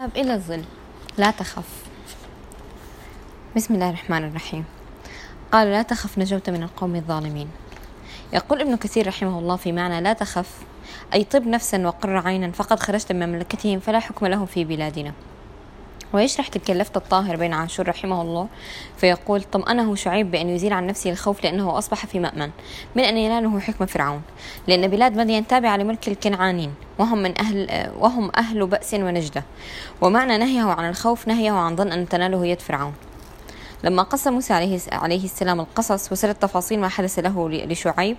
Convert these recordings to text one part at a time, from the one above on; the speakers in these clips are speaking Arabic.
اذهب إلى الظل. لا تخف. بسم الله الرحمن الرحيم. قال لا تخف نجوت من القوم الظالمين. يقول ابن كثير رحمه الله في معنى لا تخف أي طب نفسا وقر عينا فقد خرجت من مملكتهم فلا حكم لهم في بلادنا. ويشرح تلك اللفتة الطاهر بين عاشور رحمه الله؟ فيقول طمأنه شعيب بأن يزيل عن نفسه الخوف لأنه أصبح في مأمن من أن يناله حكم فرعون؟ لأن بلاد مدين تابعة لملك الكنعانين وهم من أهل وهم أهل بأس ونجدة. ومعنى نهيه عن الخوف نهيه عن ظن أن تناله يد فرعون. لما قص موسى عليه عليه السلام القصص وسرد تفاصيل ما حدث له لشعيب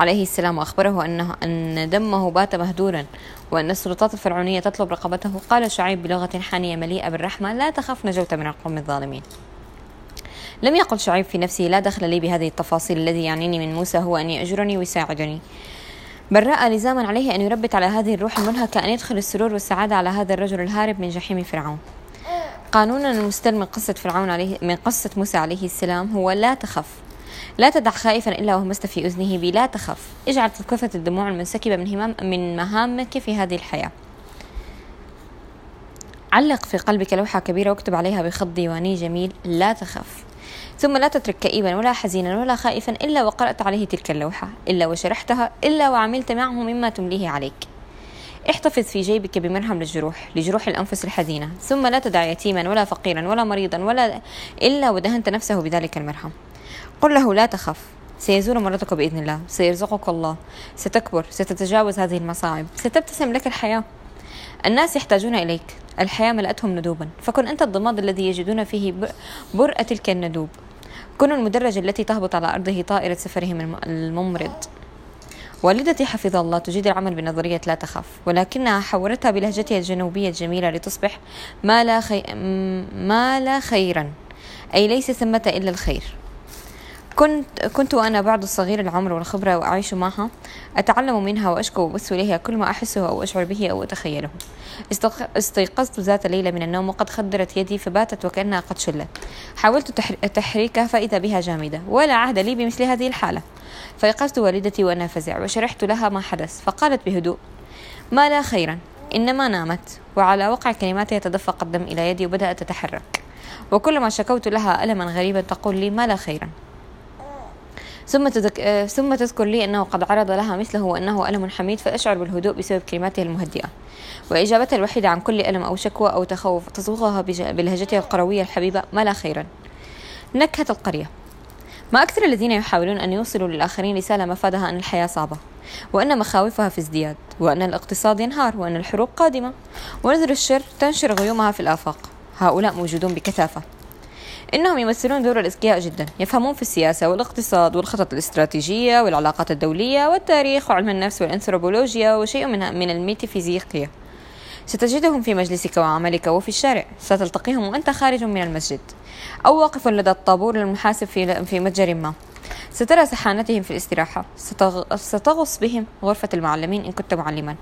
عليه السلام وأخبره أنه أن دمه بات مهدورا وأن السلطات الفرعونية تطلب رقبته قال شعيب بلغة حانية مليئة بالرحمة لا تخف نجوت من القوم الظالمين. لم يقل شعيب في نفسه لا دخل لي بهذه التفاصيل الذي يعنيني من موسى هو أن يأجرني ويساعدني. بل رأى لزاما عليه أن يربت على هذه الروح المنهكة أن يدخل السرور والسعادة على هذا الرجل الهارب من جحيم فرعون. قانونا المستلم من قصة فرعون عليه من قصة موسى عليه السلام هو لا تخف لا تدع خائفا إلا وهمست في أذنه بلا تخف اجعل كثرة الدموع المنسكبة من, همام من مهامك في هذه الحياة. علق في قلبك لوحة كبيرة واكتب عليها بخط ديواني جميل لا تخف ثم لا تترك كئيبا ولا حزينا ولا خائفا إلا وقرأت عليه تلك اللوحة إلا وشرحتها إلا وعملت معه مما تمليه عليك. احتفظ في جيبك بمرهم للجروح لجروح الأنفس الحزينة. ثم لا تدع يتيما ولا فقيرا ولا مريضا ولا إلا ودهنت نفسه بذلك المرهم. قل له لا تخف. سيزول مرضك بإذن الله. سيرزقك الله. ستكبر. ستتجاوز هذه المصاعب. ستبتسم لك الحياة. الناس يحتاجون إليك. الحياة ملأتهم ندوبا. فكن أنت الضماد الذي يجدون فيه برء تلك الندوب. كن المدرج التي تهبط على أرضه طائرة سفرهم الممرض. والدتي حفظها الله. تجيد العمل بنظرية لا تخاف ولكنها حولتها بلهجتها الجنوبية الجميلة لتصبح ما لا, خي... ما لا خيرا. أي ليس ثمة إلا الخير. كنت كنت وأنا بعد الصغير العمر والخبرة وأعيش معها أتعلم منها وأشكو وأبث إليها كل ما أحسه أو أشعر به أو أتخيله. استيقظت ذات ليلة من النوم وقد خدرت يدي فباتت وكأنها قد شلت. حاولت تحريكها فإذا بها جامدة ولا عهد لي بمثل هذه الحالة. فيقظت والدتي وأنا فزع وشرحت لها ما حدث فقالت بهدوء ما لا خيرا إنما نامت وعلى وقع كلماتها تدفق الدم إلى يدي وبدأت تتحرك. وكلما شكوت لها ألما غريبا تقول لي ما لا خيرا. ثم تذك... ثم تذكر لي أنه قد عرض لها مثله وأنه ألم حميد فأشعر بالهدوء بسبب كلماته المهدئة. وإجابتها الوحيدة عن كل ألم أو شكوى أو تخوف تصوغها بج... بلهجتها القروية الحبيبة ما لا خيرا. نكهة القرية. ما أكثر الذين يحاولون أن يوصلوا للآخرين رسالة مفادها أن الحياة صعبة وأن مخاوفها في ازدياد وأن الاقتصاد ينهار وأن الحروب قادمة. ونذر الشر تنشر غيومها في الآفاق. هؤلاء موجودون بكثافة. إنهم يمثلون دور الأذكياء جدا يفهمون في السياسة والاقتصاد والخطط الاستراتيجية والعلاقات الدولية والتاريخ وعلم النفس والأنثروبولوجيا وشيء من من الميتافيزيقيا. ستجدهم في مجلسك وعملك وفي الشارع. ستلتقيهم وأنت خارج من المسجد. أو واقف لدى الطابور للمحاسب في في متجر ما. سترى سحانتهم في الاستراحة. ستغص بهم غرفة المعلمين إن كنت معلما.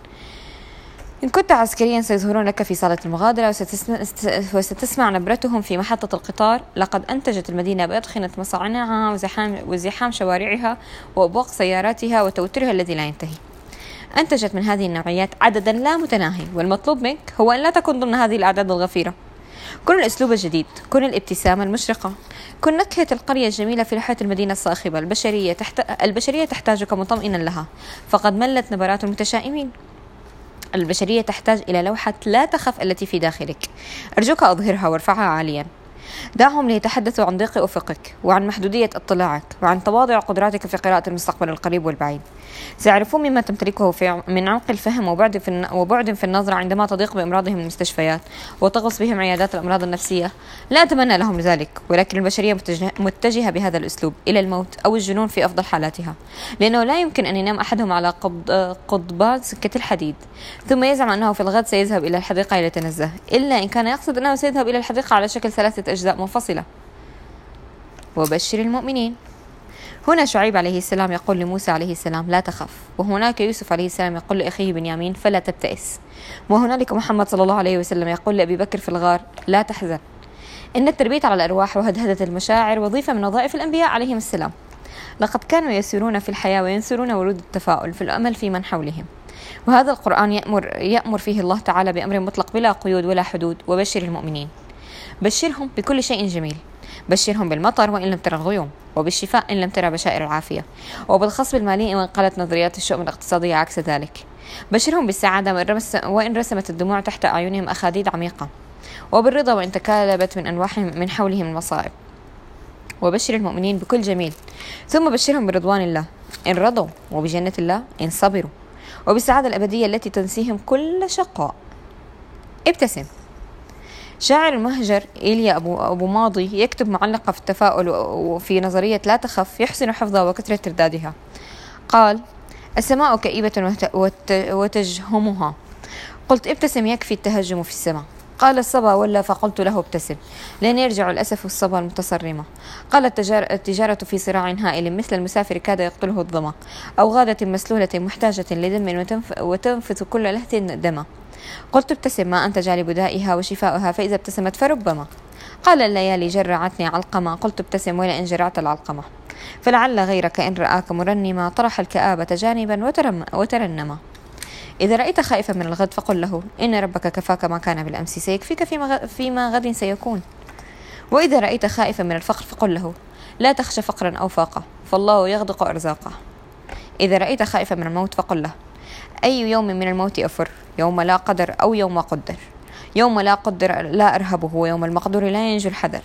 إن كنت عسكريا سيظهرون لك في صالة المغادرة وستسمع نبرتهم في محطة القطار. لقد أنتجت المدينة بأدخنة مصانعها وزحام, وزحام شوارعها وأبواق سياراتها وتوترها الذي لا ينتهي. أنتجت من هذه النوعيات عددا لا متناهي والمطلوب منك هو أن لا تكون ضمن هذه الأعداد الغفيرة. كن الأسلوب الجديد كن الابتسامة المشرقة كن نكهة القرية الجميلة في لحية المدينة الصاخبة. البشرية, تحت... البشرية تحتاجك مطمئنا لها فقد ملت نبرات المتشائمين. البشرية تحتاج إلى لوحة لا تخف التي في داخلك. أرجوك أظهرها وارفعها عاليا. دعهم ليتحدثوا عن ضيق أفقك وعن محدودية اطلاعك وعن تواضع قدراتك في قراءة المستقبل القريب والبعيد. سيعرفون مما تمتلكه في من عمق الفهم وبعد في وبعد في النظرة عندما تضيق بأمراضهم المستشفيات وتغص بهم عيادات الأمراض النفسية. لا أتمنى لهم ذلك ولكن البشرية متجهة بهذا الأسلوب إلى الموت أو الجنون في أفضل حالاتها لأنه لا يمكن أن ينام أحدهم على قضبان سكة الحديد. ثم يزعم أنه في الغد سيذهب إلى الحديقة ليتنزه إلا إن كان يقصد أنه سيذهب إلى الحديقة على شكل ثلاثة أجزاء منفصلة. وبشر المؤمنين. هنا شعيب عليه السلام يقول لموسى عليه السلام لا تخف. وهناك يوسف عليه السلام يقول لأخيه بنيامين فلا تبتئس. وهنالك محمد صلى الله عليه وسلم يقول لأبي بكر في الغار لا تحزن. إن التربية على الأرواح وهدهدة المشاعر وظيفة من وظائف الأنبياء عليهم السلام. لقد كانوا يسيرون في الحياة وينثرون ورود التفاؤل في الأمل في من حولهم. وهذا القرآن يأمر, يأمر فيه الله تعالى بأمر مطلق بلا قيود ولا حدود وبشر المؤمنين. بشرهم بكل شيء جميل. بشرهم بالمطر وإن لم ترى الغيوم وبالشفاء إن لم ترى بشائر العافية. وبالخصب المالي وإن قالت نظريات الشؤم الاقتصادية عكس ذلك. بشرهم بالسعادة وإن رسمت الدموع تحت أعينهم أخاديد عميقة. وبالرضا وإن تكالبت من أنواحهم من حولهم المصائب. وبشر المؤمنين بكل جميل. ثم بشرهم برضوان الله. إن رضوا وبجنة الله إن صبروا. وبالسعادة الأبدية التي تنسيهم كل شقاء. ابتسم. شاعر المهجر إيليا أبو, أبو ماضي يكتب معلقة في التفاؤل وفي نظرية لا تخف يحسن حفظها وكثرة تردادها. قال السماء كئيبة وتجهمها. قلت ابتسم يكفي التهجم في السماء. قال الصبا ولا فقلت له ابتسم لن يرجع الأسف الصبا المتصرمة قال التجارة في صراع هائل مثل المسافر كاد يقتله الظما أو غادة مسلولة محتاجة لدم وتنفث كل لهث دما. قلت ابتسم ما أنت جالب دائها وشفاؤها فإذا ابتسمت فربما. قال الليالي جرعتني علقمة قلت ابتسم ولئن جرعت العلقمة فلعل غيرك إن رآك مرنما. طرح الكآبة جانبا وترنما. إذا رأيت خائفا من الغد فقل له إن ربك كفاك ما كان بالأمس. سيكفيك فيما, فيما غد سيكون. وإذا رأيت خائفا من الفقر فقل له لا تخشى فقرا أو فاقة. فالله يغدق أرزاقه. إذا رأيت خائفا من الموت فقل له أي يوم من الموت أفر يوم لا قدر أو يوم قدر. يوم لا قدر لا أرهبه ويوم المقدور لا ينجو الحذر.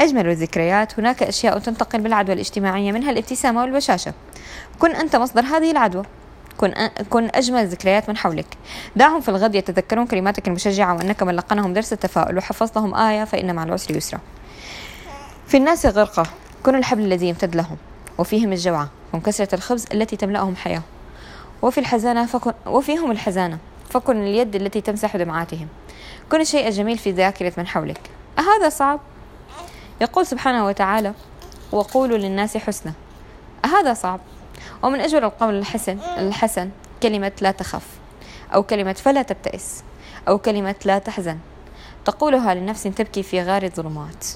أجمل الذكريات هناك أشياء تنتقل بالعدوى الاجتماعية منها الابتسامة والبشاشة. كن أنت مصدر هذه العدوى. كن كن أجمل ذكريات من حولك. دعهم في الغد يتذكرون كلماتك المشجعة وأنك من لقنهم درس التفاؤل وحفظتهم آية فإن مع العسر يسرا. في الناس غرقة. كن الحبل الذي يمتد لهم وفيهم الجوعة هم كسرة الخبز التي تملأهم حياة. وفي الحزانة فكن وفيهم الحزانة فكن اليد التي تمسح دمعاتهم كن الشيء الجميل في ذاكرة من حولك أهذا صعب؟ يقول سبحانه وتعالى وقولوا للناس حسنا أهذا صعب؟ ومن أجمل القول الحسن الحسن كلمة لا تخف أو كلمة فلا تبتئس أو كلمة لا تحزن تقولها لنفس تبكي في غار الظلمات